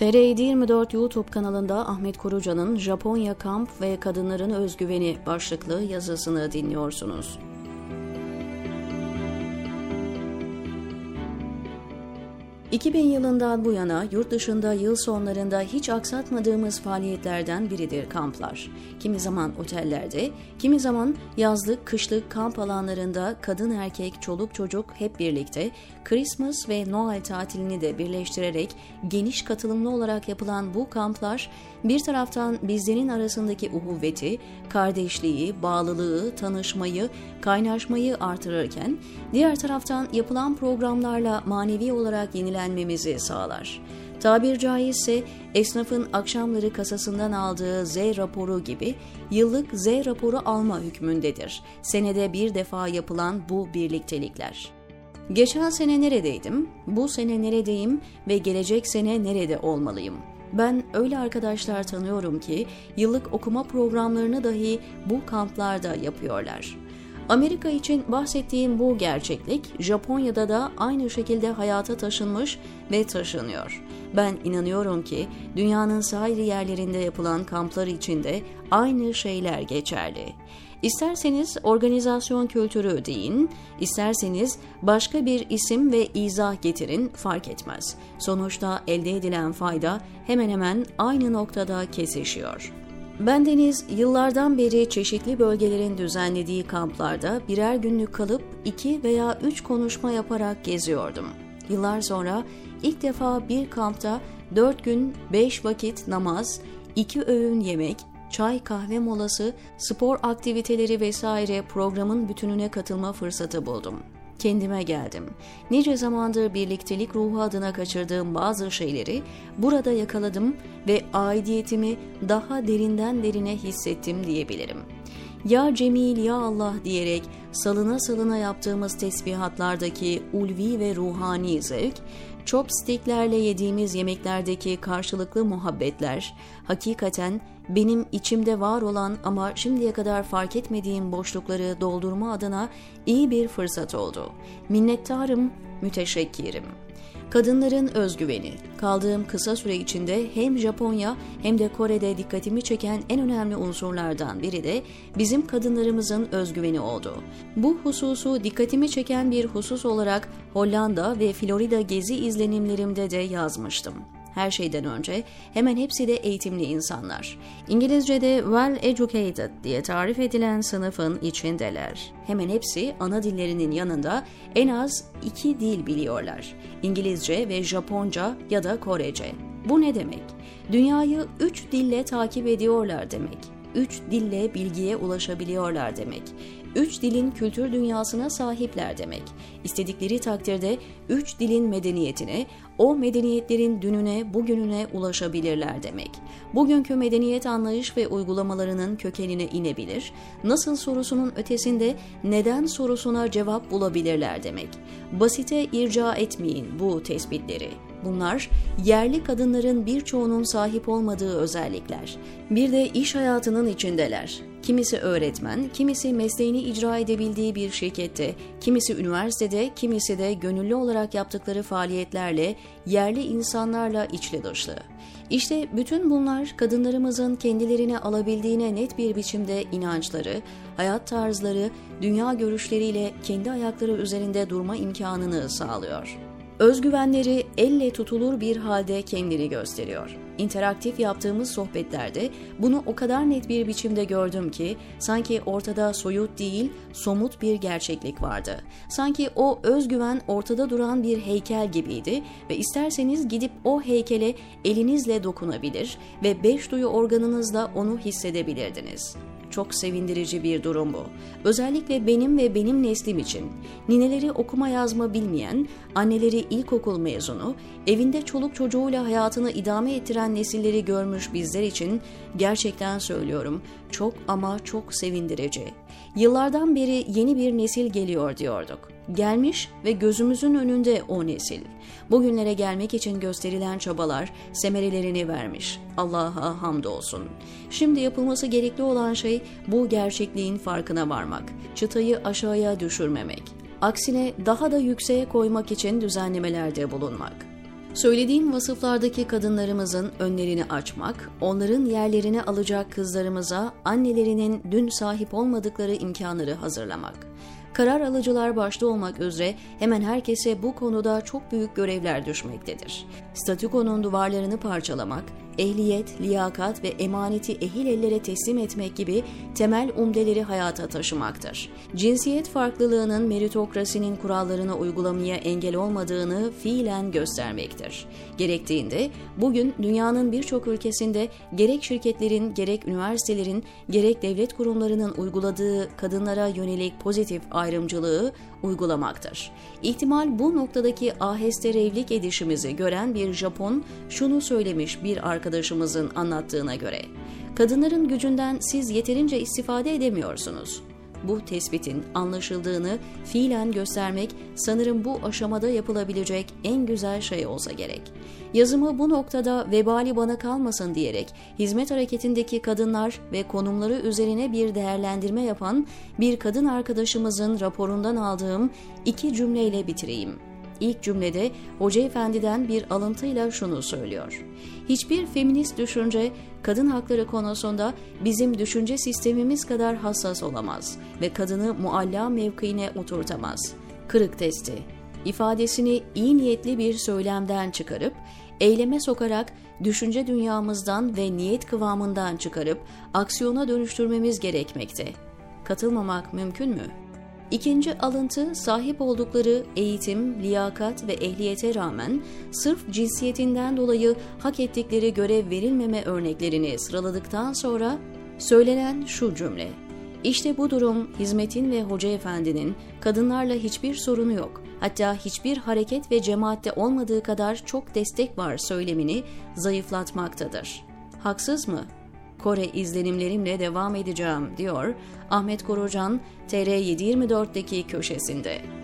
TR724 YouTube kanalında Ahmet Koruca'nın Japonya Kamp ve Kadınların Özgüveni başlıklı yazısını dinliyorsunuz. 2000 yılından bu yana yurt dışında yıl sonlarında hiç aksatmadığımız faaliyetlerden biridir kamplar. Kimi zaman otellerde, kimi zaman yazlık, kışlık kamp alanlarında kadın erkek, çoluk çocuk hep birlikte Christmas ve Noel tatilini de birleştirerek geniş katılımlı olarak yapılan bu kamplar bir taraftan bizlerin arasındaki uhuvveti, kardeşliği, bağlılığı, tanışmayı, kaynaşmayı artırırken diğer taraftan yapılan programlarla manevi olarak yenilenmemizi sağlar. Tabir caizse esnafın akşamları kasasından aldığı Z raporu gibi yıllık Z raporu alma hükmündedir. Senede bir defa yapılan bu birliktelikler. Geçen sene neredeydim, bu sene neredeyim ve gelecek sene nerede olmalıyım? Ben öyle arkadaşlar tanıyorum ki yıllık okuma programlarını dahi bu kamplarda yapıyorlar. Amerika için bahsettiğim bu gerçeklik Japonya'da da aynı şekilde hayata taşınmış ve taşınıyor. Ben inanıyorum ki dünyanın sair yerlerinde yapılan kamplar içinde aynı şeyler geçerli. İsterseniz organizasyon kültürü deyin, isterseniz başka bir isim ve izah getirin fark etmez. Sonuçta elde edilen fayda hemen hemen aynı noktada kesişiyor. Bendeniz yıllardan beri çeşitli bölgelerin düzenlediği kamplarda birer günlük kalıp iki veya üç konuşma yaparak geziyordum. Yıllar sonra ilk defa bir kampta dört gün beş vakit namaz, iki öğün yemek, çay kahve molası, spor aktiviteleri vesaire programın bütününe katılma fırsatı buldum. Kendime geldim. Nice zamandır birliktelik ruhu adına kaçırdığım bazı şeyleri burada yakaladım ve aidiyetimi daha derinden derine hissettim diyebilirim. Ya Cemil ya Allah diyerek salına salına yaptığımız tesbihatlardaki ulvi ve ruhani zevk, chopsticklerle yediğimiz yemeklerdeki karşılıklı muhabbetler, hakikaten benim içimde var olan ama şimdiye kadar fark etmediğim boşlukları doldurma adına iyi bir fırsat oldu. Minnettarım, müteşekkirim. Kadınların özgüveni. Kaldığım kısa süre içinde hem Japonya hem de Kore'de dikkatimi çeken en önemli unsurlardan biri de bizim kadınlarımızın özgüveni oldu. Bu hususu dikkatimi çeken bir husus olarak Hollanda ve Florida gezi izlenimlerimde de yazmıştım. Her şeyden önce hemen hepsi de eğitimli insanlar. İngilizce'de well educated diye tarif edilen sınıfın içindeler. Hemen hepsi ana dillerinin yanında en az iki dil biliyorlar. İngilizce ve Japonca ya da Korece. Bu ne demek? Dünyayı üç dille takip ediyorlar demek. Üç dille bilgiye ulaşabiliyorlar demek üç dilin kültür dünyasına sahipler demek. İstedikleri takdirde üç dilin medeniyetine, o medeniyetlerin dününe, bugününe ulaşabilirler demek. Bugünkü medeniyet anlayış ve uygulamalarının kökenine inebilir, nasıl sorusunun ötesinde neden sorusuna cevap bulabilirler demek. Basite irca etmeyin bu tespitleri. Bunlar yerli kadınların birçoğunun sahip olmadığı özellikler. Bir de iş hayatının içindeler. Kimisi öğretmen, kimisi mesleğini icra edebildiği bir şirkette, kimisi üniversitede, kimisi de gönüllü olarak yaptıkları faaliyetlerle, yerli insanlarla içli dışlı. İşte bütün bunlar kadınlarımızın kendilerine alabildiğine net bir biçimde inançları, hayat tarzları, dünya görüşleriyle kendi ayakları üzerinde durma imkanını sağlıyor. Özgüvenleri elle tutulur bir halde kendini gösteriyor. İnteraktif yaptığımız sohbetlerde bunu o kadar net bir biçimde gördüm ki sanki ortada soyut değil, somut bir gerçeklik vardı. Sanki o özgüven ortada duran bir heykel gibiydi ve isterseniz gidip o heykele elinizle dokunabilir ve beş duyu organınızla onu hissedebilirdiniz. Çok sevindirici bir durum bu. Özellikle benim ve benim neslim için. Nineleri okuma yazma bilmeyen, anneleri ilkokul mezunu, evinde çoluk çocuğuyla hayatını idame ettiren nesilleri görmüş bizler için gerçekten söylüyorum çok ama çok sevindirici. Yıllardan beri yeni bir nesil geliyor diyorduk. Gelmiş ve gözümüzün önünde o nesil. Bugünlere gelmek için gösterilen çabalar semerelerini vermiş. Allah'a hamdolsun. Şimdi yapılması gerekli olan şey bu gerçekliğin farkına varmak. Çıtayı aşağıya düşürmemek. Aksine daha da yükseğe koymak için düzenlemelerde bulunmak. Söylediğim vasıflardaki kadınlarımızın önlerini açmak, onların yerlerini alacak kızlarımıza annelerinin dün sahip olmadıkları imkanları hazırlamak. Karar alıcılar başta olmak üzere hemen herkese bu konuda çok büyük görevler düşmektedir. Statükonun duvarlarını parçalamak, ehliyet, liyakat ve emaneti ehil ellere teslim etmek gibi temel umdeleri hayata taşımaktır. Cinsiyet farklılığının meritokrasinin kurallarını uygulamaya engel olmadığını fiilen göstermektir. Gerektiğinde bugün dünyanın birçok ülkesinde gerek şirketlerin, gerek üniversitelerin, gerek devlet kurumlarının uyguladığı kadınlara yönelik pozitif ayrımcılığı uygulamaktır. İhtimal bu noktadaki aheste revlik edişimizi gören bir Japon şunu söylemiş bir arkadaşımızın anlattığına göre. Kadınların gücünden siz yeterince istifade edemiyorsunuz. Bu tespitin anlaşıldığını fiilen göstermek sanırım bu aşamada yapılabilecek en güzel şey olsa gerek. Yazımı bu noktada vebali bana kalmasın diyerek hizmet hareketindeki kadınlar ve konumları üzerine bir değerlendirme yapan bir kadın arkadaşımızın raporundan aldığım iki cümleyle bitireyim. İlk cümlede Hoca Efendi'den bir alıntıyla şunu söylüyor. Hiçbir feminist düşünce kadın hakları konusunda bizim düşünce sistemimiz kadar hassas olamaz ve kadını mualla mevkiine oturtamaz. Kırık testi ifadesini iyi niyetli bir söylemden çıkarıp eyleme sokarak düşünce dünyamızdan ve niyet kıvamından çıkarıp aksiyona dönüştürmemiz gerekmekte. Katılmamak mümkün mü? İkinci alıntı sahip oldukları eğitim, liyakat ve ehliyete rağmen sırf cinsiyetinden dolayı hak ettikleri görev verilmeme örneklerini sıraladıktan sonra söylenen şu cümle. İşte bu durum hizmetin ve hoca efendinin kadınlarla hiçbir sorunu yok. Hatta hiçbir hareket ve cemaatte olmadığı kadar çok destek var söylemini zayıflatmaktadır. Haksız mı? Kore izlenimlerimle devam edeceğim diyor Ahmet Korucan TR724'deki köşesinde.